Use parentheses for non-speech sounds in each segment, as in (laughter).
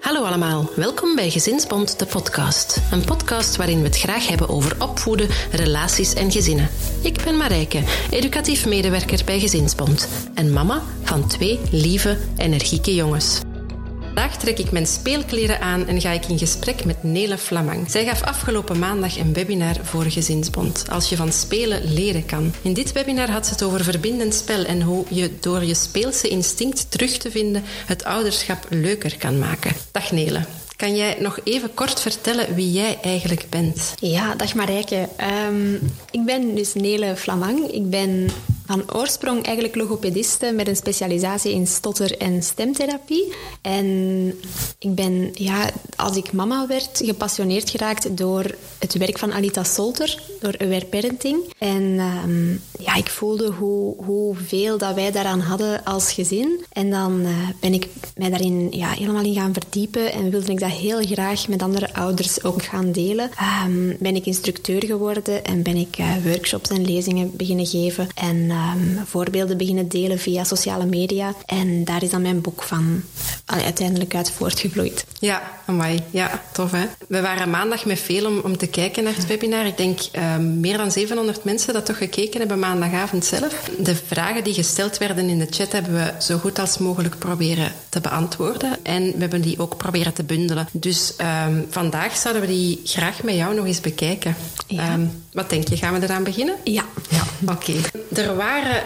Hallo allemaal, welkom bij Gezinsbond, de podcast. Een podcast waarin we het graag hebben over opvoeden, relaties en gezinnen. Ik ben Marijke, educatief medewerker bij Gezinsbond en mama van twee lieve, energieke jongens. Vandaag trek ik mijn speelkleren aan en ga ik in gesprek met Nele Flamang. Zij gaf afgelopen maandag een webinar voor Gezinsbond. Als je van spelen leren kan. In dit webinar had ze het over verbindend spel en hoe je door je speelse instinct terug te vinden het ouderschap leuker kan maken. Dag Nele. Kan jij nog even kort vertellen wie jij eigenlijk bent? Ja, dag Marijke. Um, ik ben dus Nele Flamang. Ik ben van oorsprong eigenlijk logopediste met een specialisatie in stotter- en stemtherapie. En ik ben, ja, als ik mama werd, gepassioneerd geraakt door het werk van Alita Solter, door Aware Parenting. En um, ja, ik voelde hoe, hoeveel dat wij daaraan hadden als gezin. En dan uh, ben ik mij daarin ja, helemaal in gaan verdiepen en wilde ik dat heel graag met andere ouders ook gaan delen. Um, ben ik instructeur geworden en ben ik uh, workshops en lezingen beginnen geven. En um, voorbeelden beginnen delen via sociale media. En daar is dan mijn boek van uiteindelijk uit voortgevloeid. Ja, amai. Ja, tof hè. We waren maandag met veel om, om te kijken naar het webinar. Ik denk uh, meer dan 700 mensen dat toch gekeken hebben maandagavond zelf. De vragen die gesteld werden in de chat hebben we zo goed als mogelijk proberen te beantwoorden. En we hebben die ook proberen te bundelen. Dus um, vandaag zouden we die graag met jou nog eens bekijken. Ja. Um, wat denk je? Gaan we eraan beginnen? Ja. Ja, oké. Okay. Er waren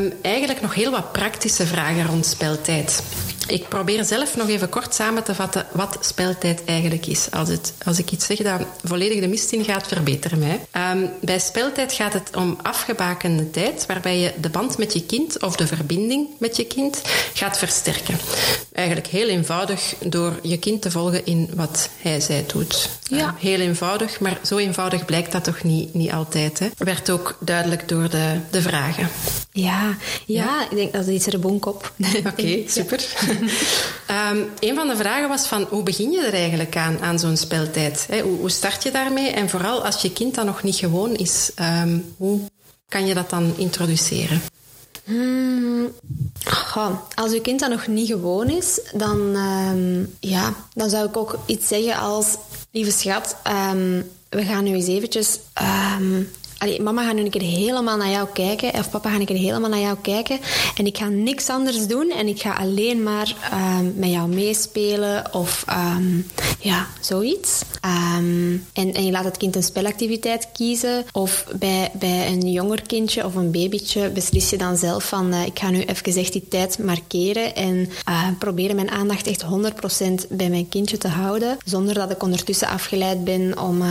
um, eigenlijk nog heel wat praktische vragen rond speltijd. Ik probeer zelf nog even kort samen te vatten wat speltijd eigenlijk is. Als, het, als ik iets zeg dat volledig de mist in gaat, verbeter mij. Um, bij speltijd gaat het om afgebakende tijd waarbij je de band met je kind of de verbinding met je kind gaat versterken. Eigenlijk heel eenvoudig door je kind te volgen in wat hij zij doet. Ja. Uh, heel eenvoudig, maar zo eenvoudig blijkt dat toch niet, niet altijd. Hè. Werd ook duidelijk door de, de vragen. Ja, ja, ja, ik denk dat is er bonk op. (laughs) Oké, okay, super. um, (laughs) een van de vragen was van hoe begin je er eigenlijk aan, aan zo'n speltijd? Hè? Hoe, hoe, start je daarmee? En vooral als je kind dan nog niet gewoon is, um, hoe kan je dat dan introduceren? Hmm, goh, als uw kind dan nog niet gewoon is, dan, um, ja, dan zou ik ook iets zeggen als... Lieve schat, we gaan nu eens eventjes... Mama gaat nu een keer helemaal naar jou kijken. Of papa gaat een keer helemaal naar jou kijken. En ik ga niks anders doen. En ik ga alleen maar um, met jou meespelen. Of um, ja, zoiets. Um, en, en je laat het kind een spelactiviteit kiezen. Of bij, bij een jonger kindje of een babytje beslis je dan zelf van... Uh, ik ga nu even echt die tijd markeren. En uh, proberen mijn aandacht echt 100% bij mijn kindje te houden. Zonder dat ik ondertussen afgeleid ben om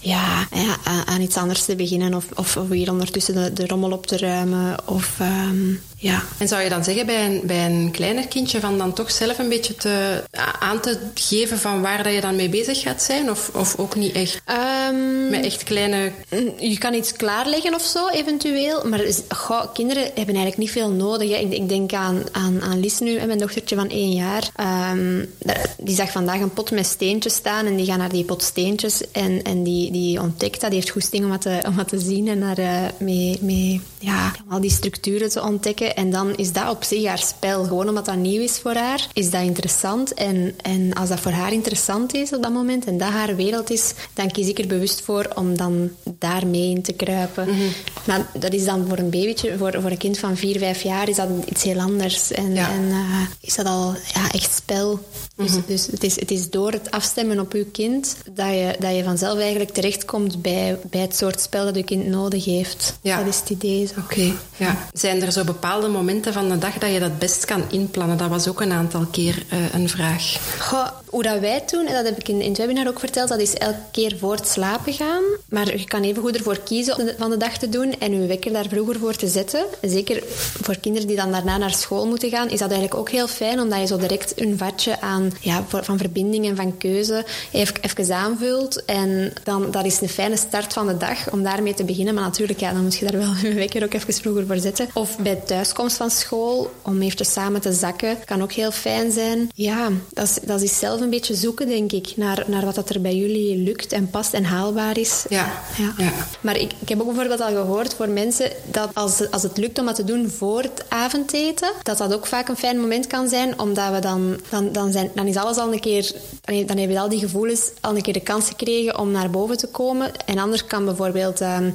ja, ja, aan iets anders te beginnen of, of, hier ondertussen de, rommel op te ruimen. Of, um, ja. En zou je dan zeggen bij een, bij een kleiner kindje van dan toch zelf een beetje te, aan te geven van waar dat je dan mee bezig gaat zijn? Of, of ook niet echt? Um, Met echt kleine... Je kan iets klaarleggen of zo, eventueel. Maar goh, kinderen hebben eigenlijk niet veel nodig. Hè. Ik, ik, denk aan, aan, aan Lies nu, mijn dochtertje van één jaar. Um, die zag vandaag een pot met steentjes staan en die gaat naar die pot steentjes en, en die, die ontdekt dat. Die heeft goesting om wat te, om wat te zien en daar uh, mee, mee ja, al die structuren te ontdekken. En dan is dat op zich haar spel. Gewoon omdat dat nieuw is voor haar, is dat interessant. En, en als dat voor haar interessant is op dat moment en dat haar wereld is, dan kies ik er bewust voor om dan daar mee in te kruipen. Mhm. Maar dat is dan voor een babytje, voor, voor een kind van vier, vijf jaar, is dat iets heel anders. En, Ja. en uh, is dat al ja, echt spel. Dus, Mhm. dus het, is, het is door het afstemmen op uw kind dat je, dat je vanzelf eigenlijk terechtkomt bij, bij het soort spel dat uw kind nodig heeft. Ja. Dat is het idee. Oké, ja. Zijn er zo bepaalde momenten van de dag dat je dat best kan inplannen? Dat was ook een aantal keer uh, een vraag. Goh, hoe dat wij doen, en dat heb ik in, in het webinar ook verteld, dat is elke keer voor het slapen gaan. Maar je kan even goed ervoor kiezen om van de dag te doen en je wekker daar vroeger voor te zetten. Zeker voor kinderen die dan daarna naar school moeten gaan, is dat eigenlijk ook heel fijn, omdat je zo direct een vatje aan, ja, van verbinding en van keuze even, even aanvult. En dan, dat is een fijne start van de dag om daarmee te beginnen. Maar natuurlijk, ja, dan moet je daar wel (laughs) je wekker ook even vroeger voor zetten. Of bij thuiskomst van school, om eventjes samen te zakken, kan ook heel fijn zijn. Ja, dat is, dat is zelf een beetje zoeken, denk ik, naar, naar wat dat er bij jullie lukt en past en haalbaar is. Ja, Ja. ja. Maar ik, ik heb ook bijvoorbeeld al gehoord voor mensen dat als, als het lukt om dat te doen voor het avondeten, dat dat ook vaak een fijn moment kan zijn, omdat we dan, dan, dan zijn, dan is alles al een keer... Dan, dan hebben al die gevoelens al een keer de kans gekregen om naar boven te komen. En anders kan bijvoorbeeld ehm,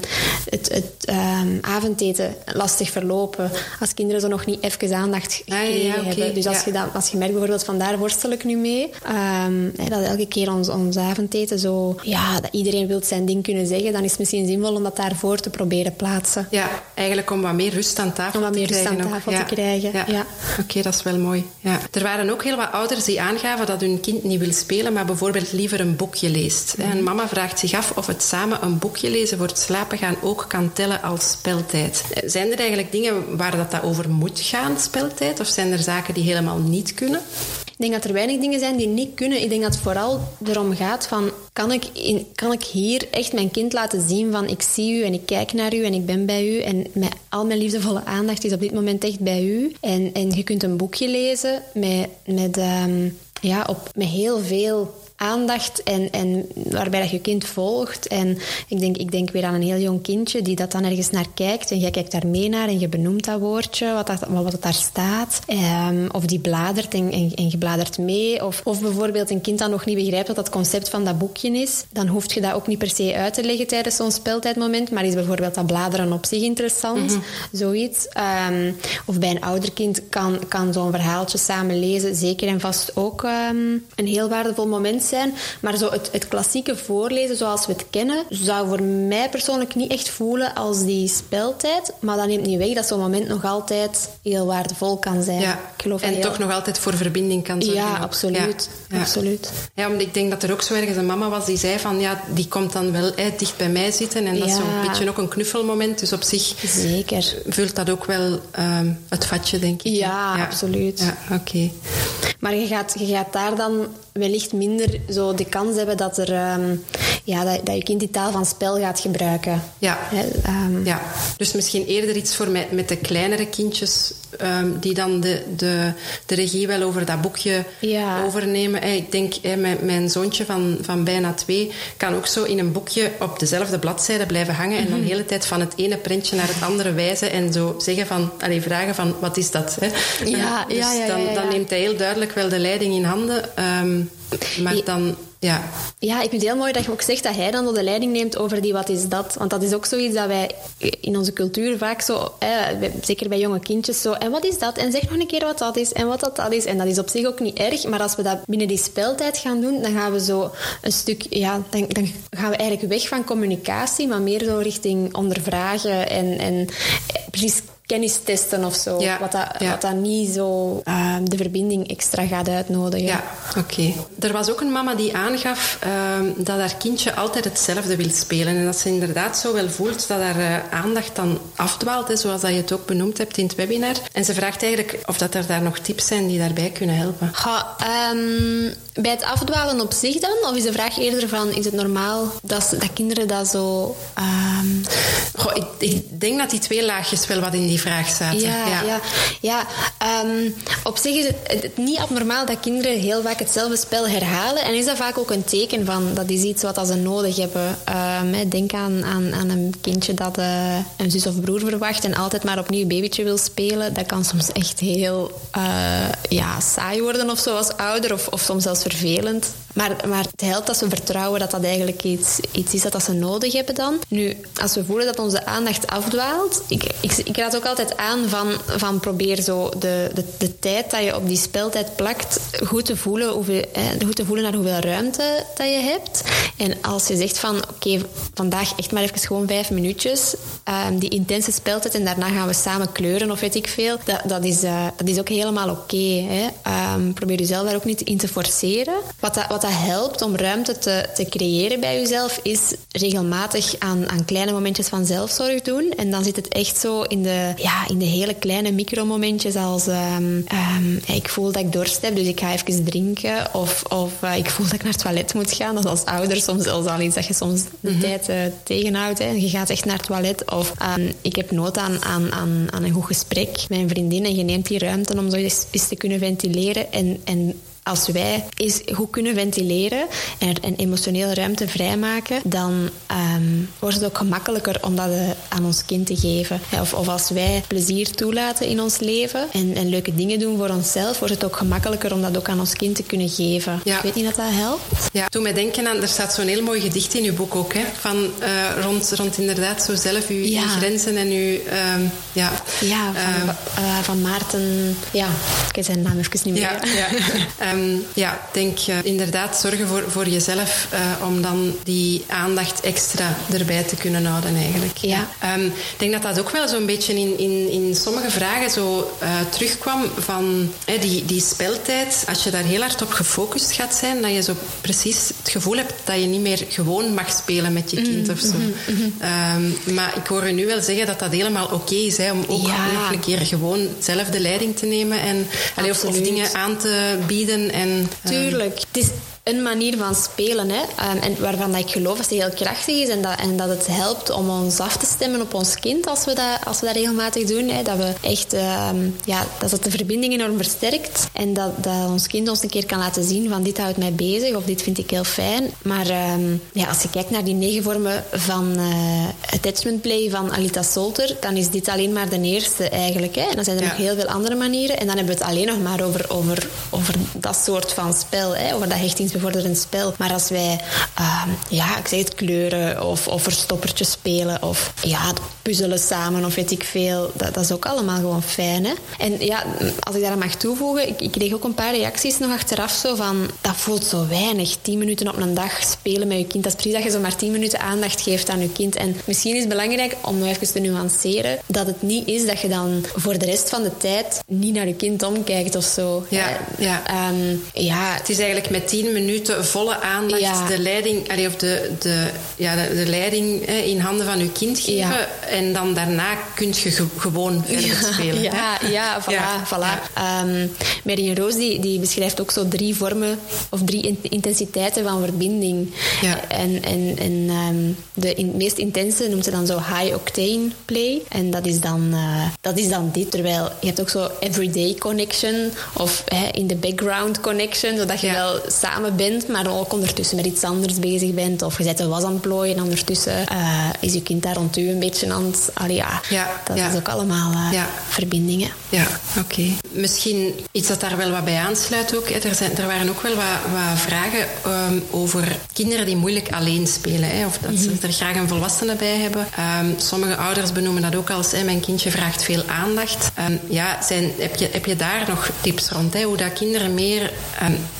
het, het ehm, avondeten lastig verlopen. Als kinderen zo nog niet even aandacht Ah, ja, gekregen hebben. Dus als, ja. je dat, als je merkt bijvoorbeeld, van daar worstel ik nu mee. ehm, hè, dat elke keer ons, ons avondeten zo... Ja, dat iedereen wil zijn ding kunnen zeggen. Dan is het misschien zinvol om dat daarvoor te proberen plaatsen. Ja, eigenlijk om wat meer rust aan tafel Om wat te meer rust krijgen. aan tafel Ja. te krijgen, ja. Oké, dat is wel mooi. Ja. Er waren ook heel wat ouders die aangaven dat hun kind niet wil spelen, maar bijvoorbeeld liever een boekje leest. Mhm. En mama vraagt zich af of het samen een boekje lezen voor het slapen gaan ook kan tellen als speltijd. Zijn er eigenlijk dingen waar dat, dat over moet gaan, speltijd? Of zijn er zaken die helemaal niet kunnen? Ik denk dat er weinig dingen zijn die niet kunnen. Ik denk dat het vooral erom gaat van... Kan ik, in, kan ik hier echt mijn kind laten zien van... Ik zie u en ik kijk naar u en ik ben bij u. En met al mijn liefdevolle aandacht is op dit moment echt bij u. En, en je kunt een boekje lezen met, met, ehm, ja, op, met heel veel aandacht en, en waarbij dat je kind volgt. En ik denk, ik denk weer aan een heel jong kindje die dat dan ergens naar kijkt en jij kijkt daar mee naar en je benoemt dat woordje, wat, dat, wat wat daar staat. Ehm, of die bladert en, en, en je bladert mee. Of, of bijvoorbeeld een kind dat nog niet begrijpt wat dat concept van dat boekje is. Dan hoef je dat ook niet per se uit te leggen tijdens zo'n speeltijdmoment, maar is bijvoorbeeld dat bladeren op zich interessant. Zoiets. Ehm, of bij een ouder kind kan, kan zo'n verhaaltje samen lezen zeker en vast ook ehm, een heel waardevol moment zijn. Maar zo het, het klassieke voorlezen zoals we het kennen, zou voor mij persoonlijk niet echt voelen als die speltijd. Maar dat neemt niet weg dat zo'n moment nog altijd heel waardevol kan zijn. Ja. Ik geloof En heel- toch nog altijd voor verbinding kan zorgen. Ja, absoluut. Ja. Absoluut. Ja, omdat ik denk dat er ook zo ergens een mama was die zei van... Ja, die komt dan wel hè, dicht bij mij zitten. En dat is zo'n beetje ook een knuffelmoment. Dus op zich Zeker. vult dat ook wel ehm, het vatje, denk ik. Ja, absoluut. Ja, oké. Maar je gaat, je gaat daar dan wellicht minder zo de kans hebben dat, er, ehm, ja, dat, dat je kind die taal van spel gaat gebruiken. Ja. Ehm, Ja, dus misschien eerder iets voor met, met de kleinere kindjes ehm, die dan de, de, de regie wel over dat boekje Ja. overnemen. Eh, Ik denk, eh, mijn, mijn zoontje van, van bijna twee kan ook zo in een boekje op dezelfde bladzijde blijven hangen en dan Mhm. de hele tijd van het ene prentje naar het andere wijzen en zo zeggen van, allee, vragen van, wat is dat? Hè? Ja, dus ja, ja, dan, ja, ja. dan neemt hij heel duidelijk wel de leiding in handen. ehm, maar dan, ja, Ja, ik vind het heel mooi dat je ook zegt dat hij dan de leiding neemt over die wat is dat. Want dat is ook zoiets dat wij in onze cultuur vaak zo, zeker bij jonge kindjes, zo, en wat is dat? En zeg nog een keer wat dat is en wat dat, dat is. En dat is op zich ook niet erg, maar als we dat binnen die speltijd gaan doen, dan gaan we zo een stuk, ja, dan, dan gaan we eigenlijk weg van communicatie, maar meer zo richting ondervragen en, en precies kennis testen of zo. Ja, Wat, dat, ja. wat dat niet zo eh, de verbinding extra gaat uitnodigen. Ja, oké. Er was ook een mama die aangaf ehm, dat haar kindje altijd hetzelfde wil spelen. En dat ze inderdaad zo wel voelt dat haar eh, aandacht dan afdwaalt, hè, zoals dat je het ook benoemd hebt in het webinar. En ze vraagt eigenlijk of dat er daar nog tips zijn die daarbij kunnen helpen. Ga, ehm, bij het afdwalen op zich dan? Of is de vraag eerder van, is het normaal dat, dat kinderen dat zo... ehm, Goh, ik, ik denk dat die twee laagjes wel wat in die vraag zaten. ja, ja. ja, ehm, op zich is het, het niet abnormaal dat kinderen heel vaak hetzelfde spel herhalen. En is dat vaak ook een teken van, dat is iets wat ze nodig hebben. Ehm, denk aan, aan, aan een kindje dat eh, een zus of broer verwacht en altijd maar opnieuw babytje wil spelen. Dat kan soms echt heel eh, ja, saai worden of zo als ouder, of, of soms zelfs vervelend. Maar, maar het helpt dat ze vertrouwen dat dat eigenlijk iets, iets is dat, dat ze nodig hebben dan. Nu, als we voelen dat onze aandacht afdwaalt, ik, ik, ik raad ook altijd aan van, van probeer zo de, de, de tijd dat je op die speltijd plakt goed te voelen, hoeveel, goed te voelen naar hoeveel ruimte dat je hebt. En als je zegt van, oké, vandaag echt maar even gewoon vijf minuutjes, ehm, die intense speltijd en daarna gaan we samen kleuren of weet ik veel, dat, dat, is, eh, dat is ook helemaal oké. Ehm, probeer jezelf daar ook niet in te forceren. Wat dat, wat dat helpt om ruimte te, te creëren bij jezelf, is regelmatig aan, aan kleine momentjes van zelfzorg doen. En dan zit het echt zo in de, ja, in de hele kleine micromomentjes als ehm, ehm, ik voel dat ik dorst heb, dus ik ga even drinken. Of, of eh, ik voel dat ik naar het toilet moet gaan. Dat is als ouder soms zelfs al iets dat je soms de tijd eh, tegenhoudt. Hè. Je gaat echt naar het toilet. Of ehm, ik heb nood aan, aan, aan, aan een goed gesprek met een vriendin en je neemt die ruimte om zo eens, eens te kunnen ventileren. En, en als wij eens goed kunnen ventileren en, en emotionele ruimte vrijmaken, dan um, wordt het ook gemakkelijker om dat uh, aan ons kind te geven. Of, of als wij plezier toelaten in ons leven en, en, leuke dingen doen voor onszelf, wordt het ook gemakkelijker om dat ook aan ons kind te kunnen geven. Ja. Ik weet niet dat dat helpt. Ja, toen mij denken aan, er staat zo'n heel mooi gedicht in uw boek ook, hè, van uh, rond, rond inderdaad zo zelf uw, ja. grenzen en uw... Um, ja, ja van, uh, van Maarten... Ja, ik weet zijn naam even niet meer. Ja, ja. (laughs) um, ja denk uh, inderdaad zorgen voor, voor jezelf om dan die aandacht extra erbij te kunnen houden eigenlijk. Ja. Um, ik denk dat dat ook wel zo'n beetje in, in, in sommige vragen zo terugkwam van die, die speltijd. Als je daar heel hard op gefocust gaat zijn, dat je zo precies het gevoel hebt dat je niet meer gewoon mag spelen met je kind of zo. Mm -hmm. um, maar ik hoor u nu wel zeggen dat dat helemaal oké is, hè, om ook ja. nog een keer gewoon zelf de leiding te nemen en allee, of, of, dingen aan te bieden. En, um... Tuurlijk. Het is een manier van spelen. Hè? Um, en waarvan ik geloof dat het heel krachtig is en dat, en dat het helpt om ons af te stemmen op ons kind als we dat, als we dat regelmatig doen. Hè? Dat we echt um, ja, dat het de verbinding enorm versterkt en dat, dat ons kind ons een keer kan laten zien van dit houdt mij bezig of dit vind ik heel fijn. Maar um, ja, als je kijkt naar die negen vormen van uh, attachment play van Alita Solter, dan is dit alleen maar de eerste eigenlijk. Hè? En dan zijn er ja. nog heel veel andere manieren. En dan hebben we het alleen nog maar over, over, over dat soort van spel, hè? over dat hechting bevorderend spel. Maar als wij, uh, ja, ik zeg het, kleuren of, of verstoppertjes spelen of ja, puzzelen samen of weet ik veel, dat, dat is ook allemaal gewoon fijn. Hè? En ja, als ik daar mag toevoegen, ik, ik kreeg ook een paar reacties nog achteraf zo van, dat voelt zo weinig. Tien minuten op een dag spelen met je kind. Dat is precies dat je zo maar tien minuten aandacht geeft aan je kind. En misschien is het belangrijk om nog even te nuanceren dat het niet is dat je dan voor de rest van de tijd niet naar je kind omkijkt of zo. Ja, ja. Um, ja. Het is eigenlijk met tien minuten minuten volle aandacht ja. de leiding, allee, of de, de, ja, de, de leiding hè, in handen van je kind geven. Ja. En dan daarna kun je ge gewoon verder spelen. Ja, hè? ja, voilà. voilà. Um, Roos die, die beschrijft ook zo drie vormen of drie intensiteiten van verbinding. En, en, en um, de in, meest intense noemt ze dan zo high octane play. En dat is dan, uh, dat is dan dit. Terwijl je hebt ook zo everyday connection of hè, in the background connection, zodat je wel samen bent, maar ook ondertussen met iets anders bezig bent. Of je zet de was aan het plooien en ondertussen uh, is je kind daar rond u een beetje aan het... Allee, ja, ja, dat ja. is ook allemaal uh, ja. verbindingen. Ja, oké. Okay. Misschien iets dat daar wel wat bij aansluit ook. Er, zijn, er waren ook wel wat, wat vragen um, over kinderen die moeilijk alleen spelen. Hè, of dat mm -hmm. ze er graag een volwassene bij hebben. Um, sommige ouders benoemen dat ook als... Hè, mijn kindje vraagt veel aandacht. Um, ja, zijn, heb, je, heb je daar nog tips rond? Hè, hoe dat kinderen meer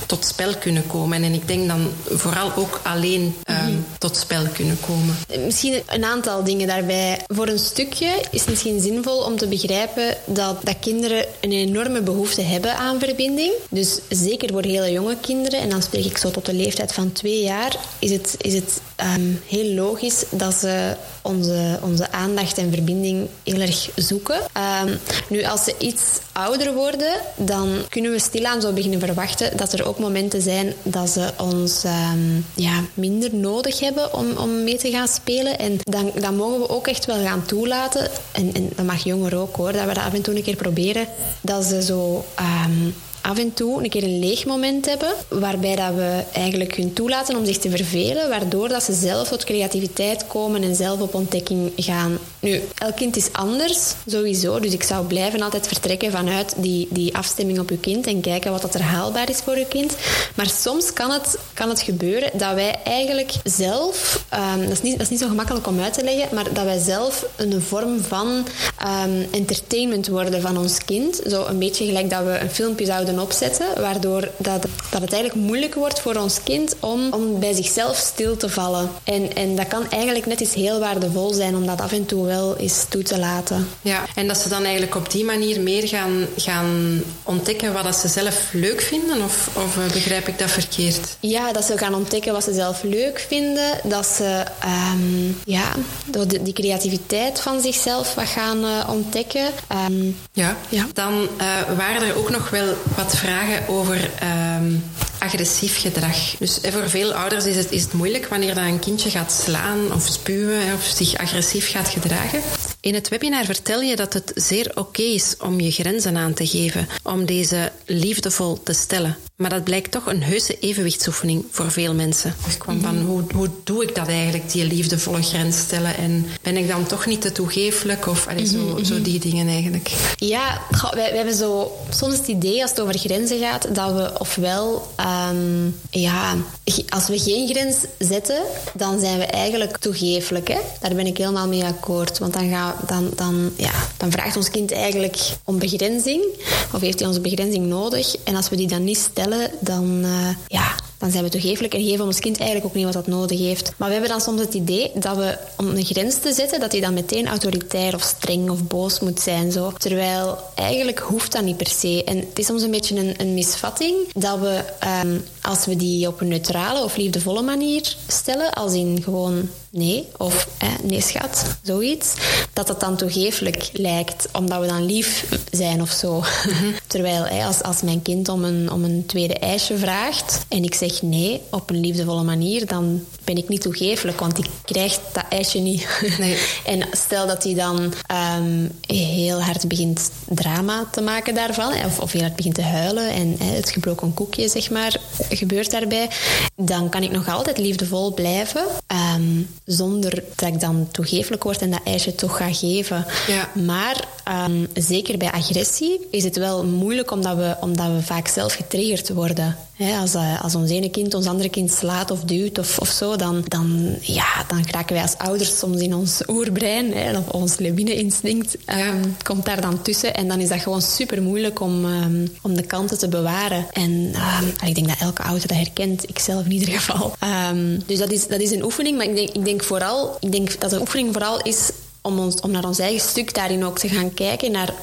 tot spel kunnen komen? En ik denk dan vooral ook alleen mm -hmm. tot spel kunnen komen. Misschien een aantal dingen daarbij. Voor een stukje is het misschien zinvol om te begrijpen dat, dat kinderen een enorme behoefte hebben aan verbinding. Dus zeker voor hele jonge kinderen, en dan spreek ik zo tot de leeftijd van twee jaar, is het, is het um, heel logisch dat ze onze, onze aandacht en verbinding heel erg zoeken. Um, nu, als ze iets ouder worden, dan kunnen we stilaan zo beginnen verwachten dat er ook momenten zijn dat ze ons um, ja, minder nodig hebben om, om mee te gaan spelen. En dan, dan mogen we ook echt wel gaan toelaten, en, en dat mag jonger ook hoor, dat we dat af en toe een keer proberen, dat ze zo af en toe een keer een leeg moment hebben, waarbij dat we eigenlijk hun toelaten om zich te vervelen, waardoor dat ze zelf tot creativiteit komen en zelf op ontdekking gaan. Nu, elk kind is anders, sowieso, dus ik zou blijven altijd vertrekken vanuit die, die afstemming op je kind en kijken wat dat er haalbaar is voor je kind. Maar soms kan het, kan het gebeuren dat wij eigenlijk zelf, um, dat, is niet, dat is niet zo gemakkelijk om uit te leggen, maar dat wij zelf een vorm van um, entertainment worden van ons kind. Zo een beetje gelijk dat we een filmpje zouden opzetten, waardoor dat, dat het eigenlijk moeilijk wordt voor ons kind om, om bij zichzelf stil te vallen. En, en dat kan eigenlijk net iets heel waardevol zijn om dat af en toe wel eens toe te laten. Ja, en dat ze dan eigenlijk op die manier meer gaan, gaan ontdekken wat dat ze zelf leuk vinden, of, of begrijp ik dat verkeerd? Ja, dat ze gaan ontdekken wat ze zelf leuk vinden, dat ze um, ja, door de, die creativiteit van zichzelf wat gaan uh, ontdekken. Um, ja. ja, dan uh, waren er ook nog wel wat vragen over um, agressief gedrag. Dus voor veel ouders is het, is moeilijk wanneer dat een kindje gaat slaan of spuwen of zich agressief gaat gedragen. In het webinar vertel je dat het zeer oké is om je grenzen aan te geven, om deze liefdevol te stellen. Maar dat blijkt toch een heuse evenwichtsoefening voor veel mensen. Dus kwam van, hoe, hoe doe ik dat eigenlijk, die liefdevolle grens stellen? En ben ik dan toch niet te toegeeflijk? Of allee, zo, zo die dingen eigenlijk. Ja, wij hebben zo soms het idee als het over grenzen gaat, dat we ofwel, ehm, ja, als we geen grens zetten, dan zijn we eigenlijk toegeeflijk. Hè? Daar ben ik helemaal mee akkoord. Want dan, gaan, dan, dan, ja, dan vraagt ons kind eigenlijk om begrenzing, of heeft hij onze begrenzing nodig. En als we die dan niet stellen, dan, eh, ja, dan zijn we toegeeflijk en geven ons kind eigenlijk ook niet wat dat nodig heeft. Maar we hebben dan soms het idee dat we, om een grens te zetten, dat hij dan meteen autoritair of streng of boos moet zijn. Zo. Terwijl eigenlijk hoeft dat niet per se. En het is soms een beetje een, een misvatting dat we, ehm, als we die op een neutrale of liefdevolle manier stellen, als in gewoon nee of eh, nee schat, zoiets, dat dat dan toegeeflijk lijkt, omdat we dan lief zijn of zo. (laughs) Terwijl hè, als, als mijn kind om een, om een tweede ijsje vraagt en ik zeg nee op een liefdevolle manier, dan ben ik niet toegeeflijk, want die krijgt dat ijsje niet. Nee. (laughs) en stel dat hij dan ehm, heel hard begint drama te maken daarvan, of, of heel hard begint te huilen en hè, het gebroken koekje, zeg maar, gebeurt daarbij, dan kan ik nog altijd liefdevol blijven, ehm, zonder dat ik dan toegeeflijk word en dat ijsje toch ga geven. Ja. Maar ehm, zeker bij agressie is het wel moeilijk omdat we, omdat we vaak zelf getriggerd worden. Als, eh, als ons ene kind ons andere kind slaat of duwt of, of zo, dan, dan, ja, dan raken wij als ouders soms in ons oerbrein, of ons lewine-instinct, ehm, komt daar dan tussen. En dan is dat gewoon super moeilijk om, ehm, om de kanten te bewaren. En ik denk dat elke ouder dat herkent, ik zelf in ieder geval. Dus dat is, dat is een oefening, maar ik denk, ik denk vooral, ik denk dat de oefening vooral is om, ons, om naar ons eigen stuk daarin ook te gaan kijken. Naar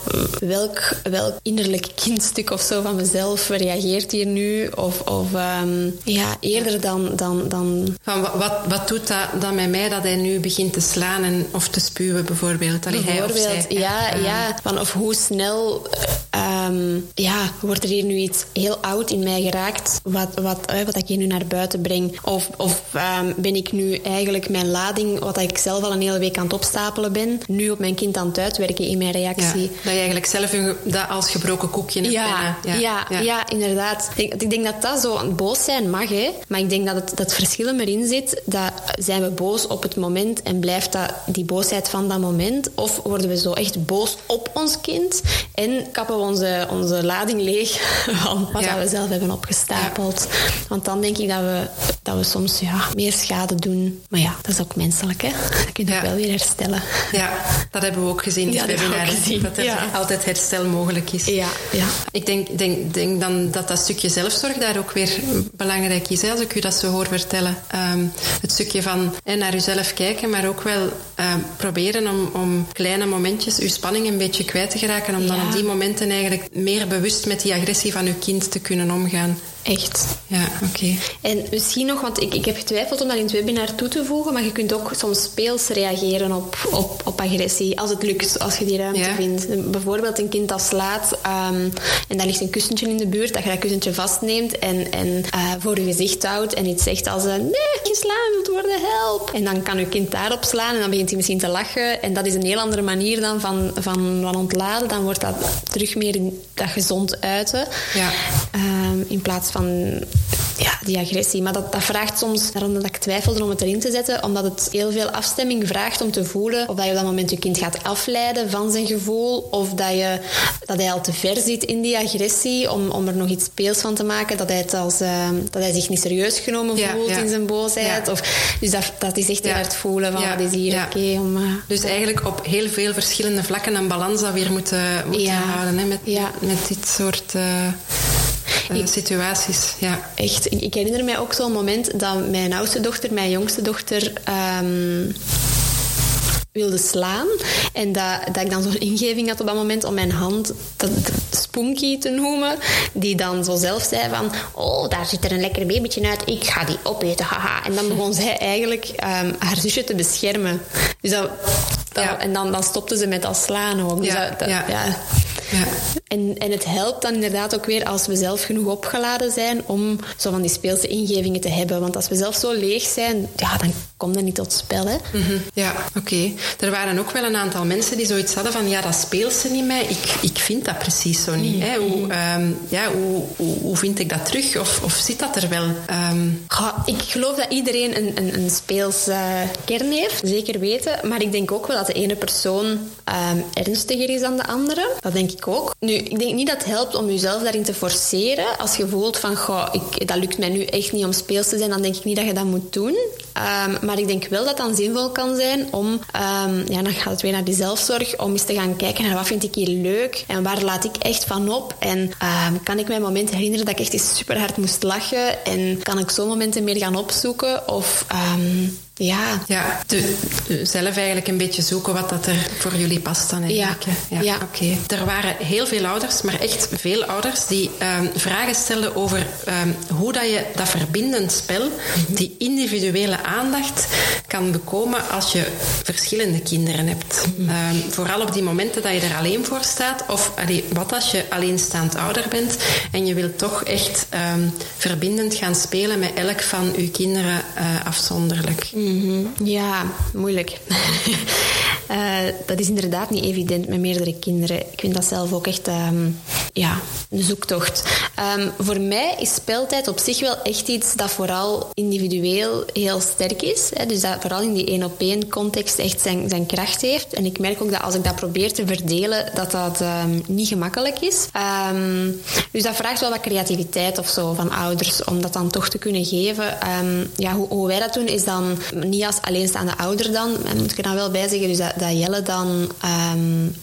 welk, welk innerlijk kindstuk of zo van mezelf reageert hier nu. Of, of ehm, ja, eerder dan... dan, dan Van, wa- wat, wat doet dat dan met mij dat hij nu begint te slaan en, of te spuwen bijvoorbeeld? Allee, hij of Bijvoorbeeld, zij. ja, Ehm, ja. Van of hoe snel ehm, ja, wordt er hier nu iets heel oud in mij geraakt, wat, wat, eh, wat ik hier nu naar buiten breng? Of, of ehm, ben ik nu eigenlijk mijn lading, wat ik zelf al een hele week aan het opstapelen ben, nu op mijn kind aan het uitwerken in mijn Ja, reactie? dat je eigenlijk zelf een, dat als gebroken koekje hebt. Ja, ja, ja, inderdaad. Ik denk, ik denk dat dat zo boos zijn mag, hè. maar ik denk dat het, dat verschil erin zit. Dat zijn we boos op het moment en blijft dat die boosheid van dat moment? Of worden we zo echt boos op ons kind en kappen we onze, onze lading leeg (laughs) van wat Ja. we zelf hebben opgestapeld? Want dan denk ik dat we, dat we soms ja, meer schade doen. Maar ja, dat is ook menselijk, hè. Dat kun je Ja. wel weer herstellen. Ja, dat hebben we ook gezien in Ja, dat hebben we webinar. ook gezien, Dat er ja. altijd herstel mogelijk is. Ja, ja. Ik denk, denk, denk dan dat dat stukje zelfzorg daar ook weer belangrijk is. Hè, als ik u dat zo hoor vertellen. Ehm, het stukje van hè, naar uzelf kijken, maar ook wel ehm, proberen om, om kleine momentjes uw spanning een beetje kwijt te geraken. Om dan op die momenten eigenlijk meer bewust met die agressie van uw kind te kunnen omgaan. Echt. Ja, oké. En misschien nog, want ik, ik heb getwijfeld om dat in het webinar toe te voegen, maar je kunt ook soms speels reageren op, op, op agressie, als het lukt, als je die ruimte Ja. vindt. Bijvoorbeeld een kind dat slaat ehm, en daar ligt een kussentje in de buurt, dat je dat kussentje vastneemt en, en eh, voor je gezicht houdt en iets zegt als een nee, geslaan wilt worden, help. En dan kan je kind daarop slaan en dan begint hij misschien te lachen en dat is een heel andere manier dan van, van, van ontladen. Dan wordt dat terug meer dat gezond uiten. Ja. Ehm, in plaats van ja, die agressie. Maar dat, dat vraagt soms, daarom dat ik twijfelde om het erin te zetten, omdat het heel veel afstemming vraagt om te voelen of dat je op dat moment je kind gaat afleiden van zijn gevoel, of dat, je, dat hij al te ver zit in die agressie, om, om er nog iets speels van te maken, dat hij, het als, ehm, dat hij zich niet serieus genomen Ja, voelt ja. in zijn boosheid. Ja. Of, dus dat, dat is echt heel hard voelen van Ja, wat is hier oké om... eh, Dus eigenlijk op heel veel verschillende vlakken een balans dat weer moeten, moeten Ja. houden hè, met, Ja. met dit soort eh, situaties. Ja. Echt, ik, ik herinner mij ook zo'n moment dat mijn oudste dochter, mijn jongste dochter, ehm, wilde slaan. En dat, dat ik dan zo'n ingeving had op dat moment om mijn hand dat, Spunky te noemen. Die dan zo zelf zei van, oh, daar zit er een lekker babytje uit. Ik ga die opeten, haha. En dan begon zij eigenlijk ehm, haar zusje te beschermen. Dus dat, dat- Ja. En dan, dan stopte ze met dat slaan ook. Dus Ja, dat, dat- ja. ja. Ja. en, en het helpt dan inderdaad ook weer als we zelf genoeg opgeladen zijn om zo van die speelse ingevingen te hebben. Want als we zelf zo leeg zijn, ja, dan komt er niet tot spel. Hè? Mhm. Ja, oké. Er waren ook wel een aantal mensen die zoiets hadden van ja, dat speelt ze niet mee. Ik, ik vind dat precies zo niet. Hè? Hoe, Mhm. ehm, ja, hoe, hoe, hoe vind ik dat terug? Of, of zit dat er wel? Ehm, Ja, ik geloof dat iedereen een, een, een speels eh, kern heeft, zeker weten. Maar ik denk ook wel dat de ene persoon ehm, ernstiger is dan de andere. Dat denk ik ook. Nu, ik denk niet dat het helpt om jezelf daarin te forceren. Als je voelt van, goh, ik, dat lukt mij nu echt niet om speels te zijn, dan denk ik niet dat je dat moet doen. Ehm, maar ik denk wel dat het dan zinvol kan zijn om, ehm, ja, dan gaat het weer naar die zelfzorg, om eens te gaan kijken naar wat vind ik hier leuk en waar laat ik echt van op. En ehm, kan ik mij momenten herinneren dat ik echt eens super hard moest lachen en kan ik zo momenten meer gaan opzoeken? Of ja, ja, de, de- zelf eigenlijk een beetje zoeken wat dat er voor jullie past dan eigenlijk. hè? Ja. oké. Er waren heel veel ouders, maar echt veel ouders, die ehm, vragen stelden over ehm, hoe dat je dat verbindend spel, die individuele aandacht, kan bekomen als je verschillende kinderen hebt. Ehm, vooral op die momenten dat je er alleen voor staat, of allee, wat als je alleenstaand ouder bent en je wilt toch echt verbindend gaan spelen met elk van uw kinderen eh, afzonderlijk. Mhm. Ja, moeilijk. (laughs) Eh, dat is inderdaad niet evident met meerdere kinderen. Ik vind dat zelf ook echt ehm, ja, een zoektocht. Ehm, voor mij is speeltijd op zich wel echt iets dat vooral individueel heel sterk is. Hè. Dus dat vooral in die één-op-één context echt zijn, zijn kracht heeft. En ik merk ook dat als ik dat probeer te verdelen, dat dat ehm, niet gemakkelijk is. Ehm, dus dat vraagt wel wat creativiteit of zo van ouders om dat dan toch te kunnen geven. Ja, hoe, hoe wij dat doen is dan niet als alleenstaande ouder dan, moet ik er dan wel bij zeggen, dus dat, Jelle dan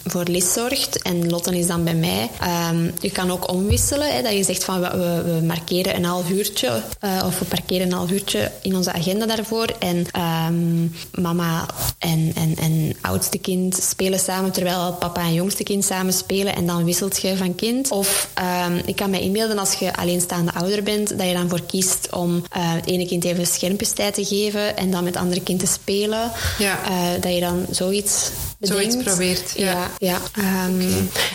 voor Lis zorgt en Lotte is dan bij mij. Ehm, je kan ook omwisselen, hè, dat je zegt van we, we- markeren een half uurtje eh, of we parkeren een half uurtje in onze agenda daarvoor en ehm, mama en, en, en oudste kind spelen samen terwijl papa en jongste kind samen spelen en dan wisselt je van kind. Of ehm, ik kan me inbeelden als je alleenstaande ouder bent, dat je dan voor kiest om eh, het ene kind even schermpjestijd te geven en dan met het andere kind te spelen. Ja. Eh, dat je dan zoiets bedenkt. Zoiets probeert, ja. Ja, ja.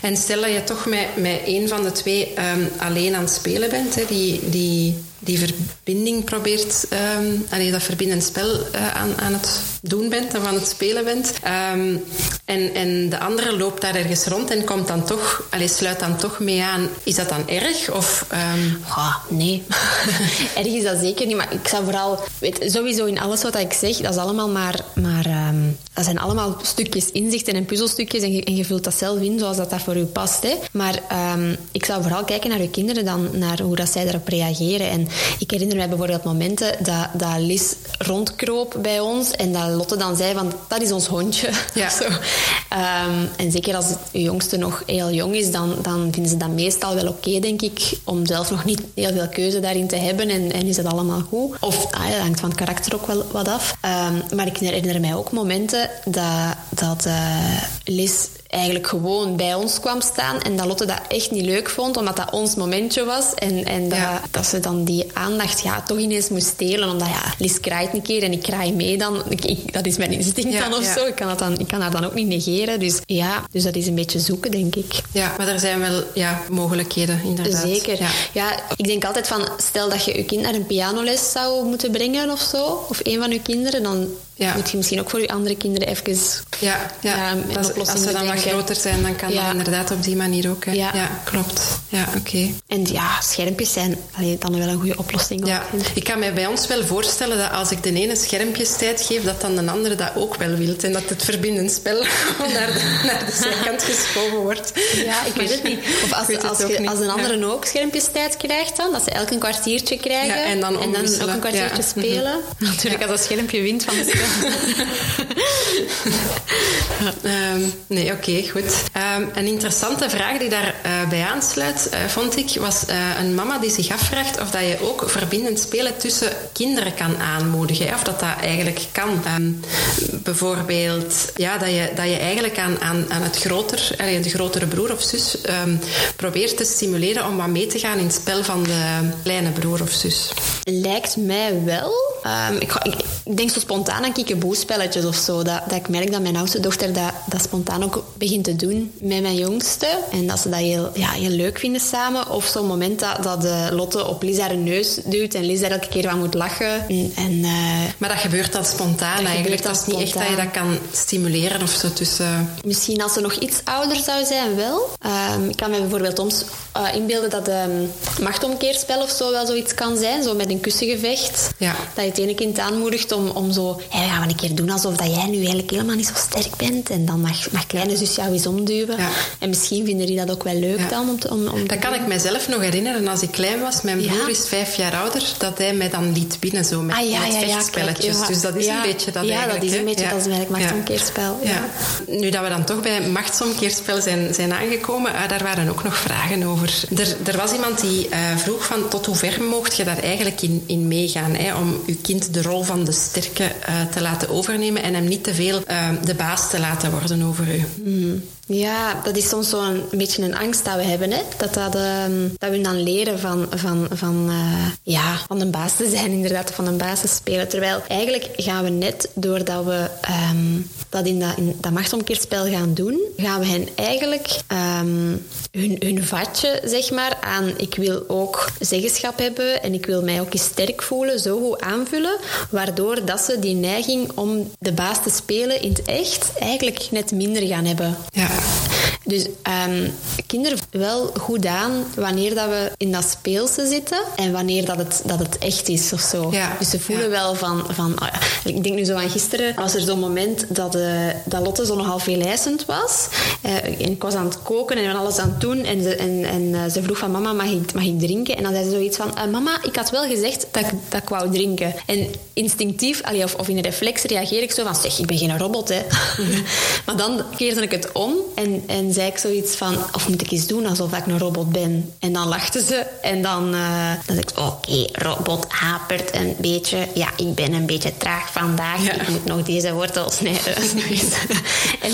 En stel dat je toch met, met een van de twee ehm, alleen aan het spelen bent, hè, die, die, die verbinding probeert, ehm allee, dat verbindend spel eh, aan, aan het doen bent of aan het spelen bent. Ehm, en, en de andere loopt daar ergens rond en komt dan toch, allee, sluit dan toch mee aan. Is dat dan erg? Of, ehm, nee. (laughs) Erg is dat zeker niet. Maar ik zou vooral... Weet, sowieso in alles wat ik zeg, dat is allemaal maar... maar ehm, dat zijn allemaal stukjes inzichten en puzzelstukjes. En je, en je vult dat zelf in zoals dat, dat voor u past. Hè. Maar ehm, ik zou vooral kijken naar uw kinderen dan. Naar hoe dat zij daarop reageren. En ik herinner mij bijvoorbeeld momenten dat, dat Liz rondkroop bij ons. En dat Lotte dan zei van, dat is ons hondje. Ja. (laughs) Zo. Ehm, en zeker als het jongste nog heel jong is, dan, dan vinden ze dat meestal wel oké, denk ik. Om zelf nog niet heel veel keuze daarin te hebben en, en is het allemaal goed. Of ah, dat hangt van het karakter ook wel wat af. Ehm, maar ik herinner mij ook momenten dat, dat eh, Liz eigenlijk gewoon bij ons kwam staan en dat Lotte dat echt niet leuk vond, omdat dat ons momentje was. En, en dat, Ja. dat ze dan die aandacht ja, toch ineens moest stelen, omdat ja, Liz kraait een keer en ik kraai mee dan. Ik, ik- dat is mijn instinct Ja, dan of ja. zo. Ik kan, dat dan, ik kan haar dan ook niet negeren. Dus ja, dus dat is een beetje zoeken, denk ik. ja, maar er zijn wel ja, mogelijkheden, inderdaad. Zeker. Ja. Ja. ik denk altijd van, stel dat je je kind naar een pianoles zou moeten brengen of zo, of een van je kinderen, dan Ja. moet je misschien ook voor je andere kinderen even... Ja, ja. Als, ze dan wat groter zijn, dan kan Ja. dat inderdaad op die manier ook. Hè. Ja. klopt. Ja, oké. En ja, schermpjes zijn allee, dan wel een goede oplossing. ook, Ja, ik. kan mij bij ons wel voorstellen dat als ik de ene schermpjes tijd geef, dat dan de andere dat ook wel wil. En dat het verbindend spel (laughs) naar de, naar de zijkant (laughs) geschoven wordt. Ja, ik weet het niet. (laughs) Of als, als, je, een andere ook schermpjes tijd krijgt dan, dat ze elk een kwartiertje krijgen. Ja, en dan ook een kwartiertje Ja. spelen. Natuurlijk, als dat schermpje wint van het spel. (laughs) Ehm, nee, oké, goed. Ehm, een interessante vraag die daarbij bij aansluit, eh, vond ik, was eh, een mama die zich afvraagt of dat je ook verbindend spelen tussen kinderen kan aanmoedigen. Of dat dat eigenlijk kan. Ehm, bijvoorbeeld, ja, dat, je, dat je eigenlijk aan, aan, aan het groter, de grotere broer of zus probeert te stimuleren om wat mee te gaan in het spel van de kleine broer of zus. Lijkt mij wel. Ehm, ik, ik, ik, denk zo spontaan aan kiekeboespelletjes of zo. Dat, dat ik merk dat mijn oudste dochter dat, dat spontaan ook begint te doen met mijn jongste. En dat ze dat heel, ja, heel leuk vinden samen. Of zo'n moment dat, dat de Lotte op Lisa haar neus duwt en Lisa elke keer van moet lachen. En, eh, maar dat gebeurt dan spontaan eigenlijk. Dat is niet echt dat je dat kan stimuleren of zo tussen... Misschien als ze nog iets ouder zou zijn, wel. Ehm, ik kan me bijvoorbeeld soms uh, inbeelden dat een machtomkeerspel of zo wel zoiets kan zijn. Zo met een kussengevecht. Ja. Dat je het ene kind aanmoedigt om, om zo... Hey, gaan we een keer doen alsof dat jij nu eigenlijk helemaal niet zo sterk bent. En dan mag, mag kleine zus jou eens omduwen. Ja. En misschien vinden die dat ook wel leuk dan. Om, te, om, om dat kan ik mezelf nog herinneren als ik klein was. Mijn broer is vijf jaar ouder. Dat hij mij dan liet binnen zo met, ah, met vechtspelletjes. dus dat is een beetje dat Ja, dat is een beetje dat is eigenlijk machtsomkeerspel. Ja. Nu dat we dan toch bij machtsomkeerspel zijn, zijn aangekomen, uh, daar waren ook nog vragen over. Er, er was iemand die uh, vroeg van tot hoe ver mocht je daar eigenlijk in, in meegaan? Hè, om je kind de rol van de sterke uh, te laten overnemen en hem niet te veel de baas te laten worden over u. Mm. Ja, dat is soms zo'n een beetje een angst dat we hebben. Hè? Dat, dat, dat we dan leren van, van, van, uh, ja, van een baas te zijn, inderdaad, van een baas te spelen. Terwijl eigenlijk gaan we net doordat we um, dat in dat, in dat machtsomkeerspel gaan doen, gaan we hen eigenlijk um, hun, hun vatje, zeg maar, aan ik wil ook zeggenschap hebben en ik wil mij ook eens sterk voelen, zo goed aanvullen, waardoor dat ze die neiging om de baas te spelen in het echt eigenlijk net minder gaan hebben. Ja. Dus um, kinderen wel goed aan wanneer dat we in dat speelse zitten en wanneer dat het, dat het echt is of zo. Ja. Dus ze voelen wel van... van oh ja. Ik denk nu zo aan gisteren, was er zo'n moment dat, uh, dat Lotte zo nogal veel eisend was. Uh, en ik was aan het koken en alles aan het doen en ze, en, en, uh, ze vroeg van mama, mag ik, mag ik drinken? En dan zei ze zoiets van, mama, ik had wel gezegd dat ik, dat ik wou drinken. En instinctief, allee, of, of in een reflex reageer ik zo van, zeg, ik ben geen robot, hè. (laughs) maar dan keerde ik het om en, en zei ik zoiets van, of moet ik eens doen alsof ik een robot ben? En dan lachten ze en dan, uh, dan zei ik, oké, okay, robot hapert een beetje. Ja, ik ben een beetje traag vandaag. Ja. Ik moet nog deze wortel snijden. (laughs) (laughs) en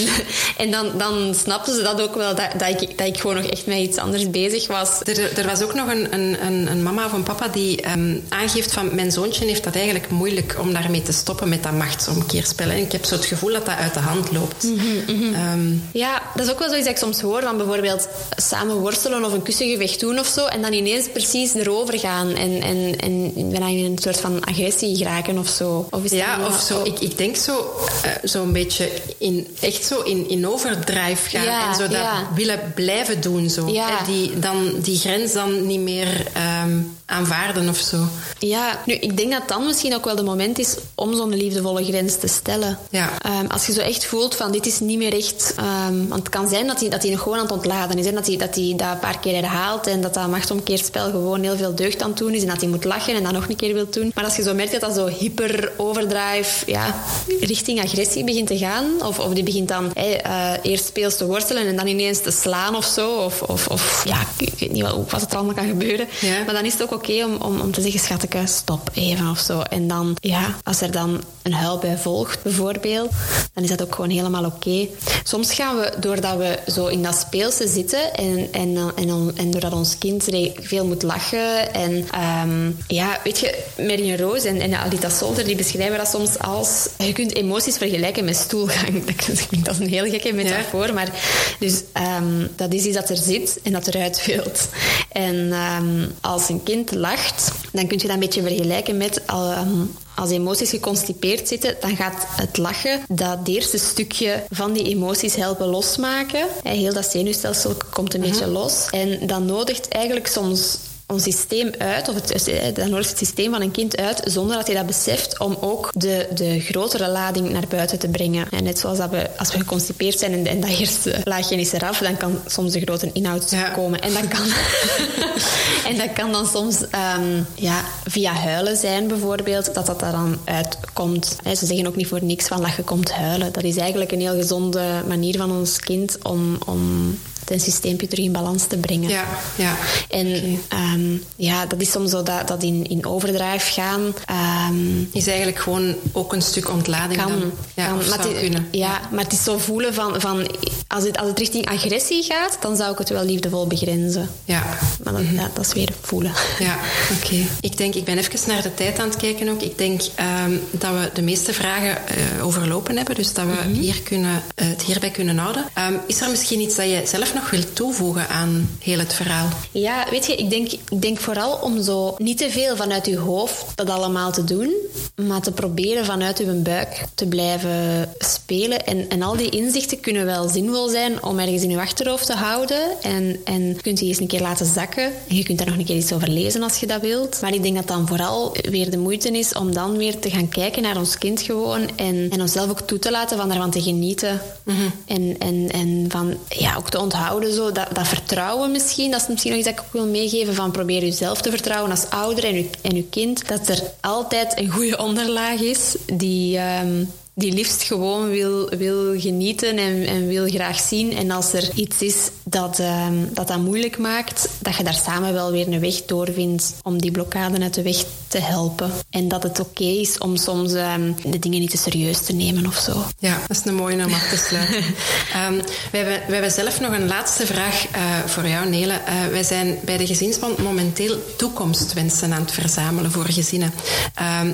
en dan, dan snapten ze dat ook wel, dat, dat, ik, dat ik gewoon nog echt met iets anders bezig was. Er, er was ook nog een, een, een, mama of een papa die um, aangeeft van, mijn zoontje heeft dat eigenlijk moeilijk om daarmee te stoppen met dat machtsomkeerspel. En ik heb zo het gevoel dat dat uit de hand loopt. Mm -hmm, um, ja, dat is ook wel zoiets dat ik soms hoor. Van bijvoorbeeld samen worstelen of een kussengevecht doen of zo. En dan ineens precies erover gaan. En, en, en bijna in een soort van agressie geraken of zo. Of is ja, of zo. Ik, ik denk zo, uh, zo een beetje in, echt zo in, in overdrive gaan. Ja, en zo dat ja. willen blijven doen. Zo. Ja. Die, dan, die grens dan niet meer um, aanvaarden of zo. Ja, nu, ik denk dat dan misschien ook wel de moment is om zo'n liefdevolle grens te stellen. Ja. Um, als je zo echt voelt van dit is niet meer echt... Um, want het kan zijn dat hij, dat hij nog gewoon aan het ontladen is. En dat hij, dat hij dat een paar keer herhaalt en dat dat machtsomkeerspel gewoon heel veel deugd aan het doen is. En dat hij moet lachen en dat nog een keer wil doen. Maar als je zo merkt dat dat zo hyper overdrive ja, richting agressie begint te gaan. Of, of die begint dan hey, uh, eerst speels te worstelen en dan ineens te slaan of zo. Of, of, of ja, ik weet niet wat, wat het allemaal kan gebeuren. Ja. Maar dan is het ook oké okay om, om, om te zeggen, schatje, stop even of zo. En dan, ja, als er dan een huil bij volgt, bijvoorbeeld, dan is dat ook gewoon helemaal oké. Okay. Soms gaan we, doordat we zo in dat speelse zitten en, en, en, en doordat ons kind veel moet lachen en um, ja, weet je, Marine Roos en, en Alita Solter, die beschrijven dat soms als je kunt emoties vergelijken met stoelgang. (laughs) Dat is een heel gekke metafoor, ja. maar dus um, dat is iets dat er zit en dat eruit wilt. En um, als een kind lacht, dan kun je dat een beetje vergelijken met um, als emoties geconstipeerd zitten, dan gaat het lachen dat eerste stukje van die emoties helpen losmaken. Heel dat zenuwstelsel komt een uh -huh. beetje los. En dat nodigt eigenlijk soms ons systeem uit, of het, dan nodigt het systeem van een kind uit, zonder dat hij dat beseft, om ook de, de grotere lading naar buiten te brengen. En net zoals dat we, als we geconstipeerd zijn en, en dat eerste laagje is eraf, dan kan soms de grote inhoud ja. komen. En dat kan, (laughs) en dat kan dan soms um, ja, via huilen zijn, bijvoorbeeld, dat dat daar dan uitkomt. Ze zeggen ook niet voor niks van dat je komt huilen. Dat is eigenlijk een heel gezonde manier van ons kind om, om het systeempje terug in balans te brengen. Ja, ja. En okay. um, ja, dat is soms zo dat, dat in, in overdrijf gaan. Um, is eigenlijk gewoon ook een stuk ontlading kan, dan. Ja, kan, maar het, kunnen. Ja, maar het is zo voelen van, van als het, als het richting agressie gaat, dan zou ik het wel liefdevol begrenzen. Ja. Maar dat, ja, dat is weer voelen. Ja, (laughs) oké. Ik denk, ik ben even naar de tijd aan het kijken ook. Ik denk ehm, dat we de meeste vragen eh, overlopen hebben, dus dat we hier kunnen, eh, het hierbij kunnen houden. Ehm, is er misschien iets dat je zelf nog wilt toevoegen aan heel het verhaal? Ja, weet je, ik denk, ik denk vooral om zo niet te veel vanuit je hoofd dat allemaal te doen, maar te proberen vanuit je buik te blijven spelen. En, en al die inzichten kunnen wel zinvol zijn om ergens in je achterhoofd te houden. En, en je kunt die eens een keer laten zakken. En je kunt daar nog een keer iets over lezen als je dat wilt. Maar ik denk dat dan vooral weer de moeite is om dan weer te gaan kijken naar ons kind gewoon. En, en onszelf ook toe te laten van daarvan te genieten. en, en, en van ja, ook te onthouden. Zo, dat, vertrouwen misschien. Dat is misschien nog iets dat ik ook wil meegeven. Van probeer jezelf te vertrouwen als ouder en je, en je kind. Dat er altijd een goede onderlaag is die... ehm, die liefst gewoon wil, wil genieten en, en wil graag zien. En als er iets is dat, ehm, dat dat moeilijk maakt, dat je daar samen wel weer een weg doorvindt om die blokkade uit de weg te helpen. En dat het oké is om soms ehm, de dingen niet te serieus te nemen of zo. Ja, dat is een mooie om af te sluiten. (laughs) Ehm, we, hebben, we hebben zelf nog een laatste vraag eh, voor jou, Nele. Eh, wij zijn bij de Gezinsband momenteel toekomstwensen aan het verzamelen voor gezinnen.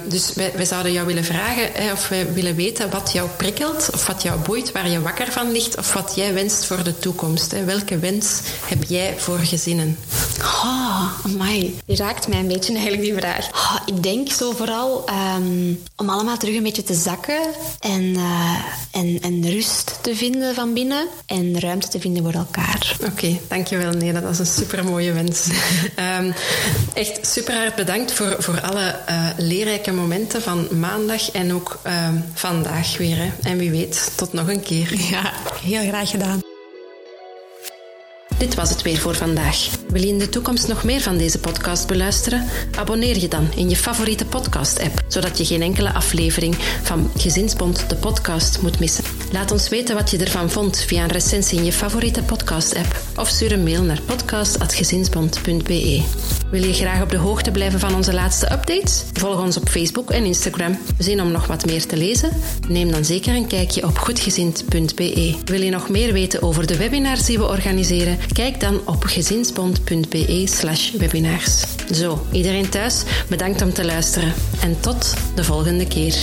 Dus wij, wij zouden jou willen vragen hè, of wij willen weten wat jou prikkelt, of wat jou boeit, waar je wakker van ligt, of wat jij wenst voor de toekomst. Hè. Welke wens heb jij voor gezinnen? Oh, amai. Die raakt mij een beetje eigenlijk, die vraag. Oh, ik denk zo vooral ehm, om allemaal terug een beetje te zakken en, eh, en, en rust te vinden van binnen en ruimte te vinden voor elkaar. Oké, dankjewel Nele. Dat is een supermooie wens. (laughs) Ehm, echt super hard bedankt voor, voor alle eh, leerrijke momenten van maandag en ook ehm, weer. Hè. En wie weet, tot nog een keer. Ja, heel graag gedaan. Dit was het weer voor vandaag. Wil je in de toekomst nog meer van deze podcast beluisteren? Abonneer je dan in je favoriete podcast-app, zodat je geen enkele aflevering van Gezinsbond de podcast moet missen. Laat ons weten wat je ervan vond via een recensie in je favoriete podcast-app of stuur een mail naar podcast.gezinsbond.be. Wil je graag op de hoogte blijven van onze laatste updates? Volg ons op Facebook en Instagram. Zin om nog wat meer te lezen? Neem dan zeker een kijkje op goedgezind.be. Wil je nog meer weten over de webinars die we organiseren? Kijk dan op gezinsbond.be slash webinars. Zo, iedereen thuis, bedankt om te luisteren en tot de volgende keer.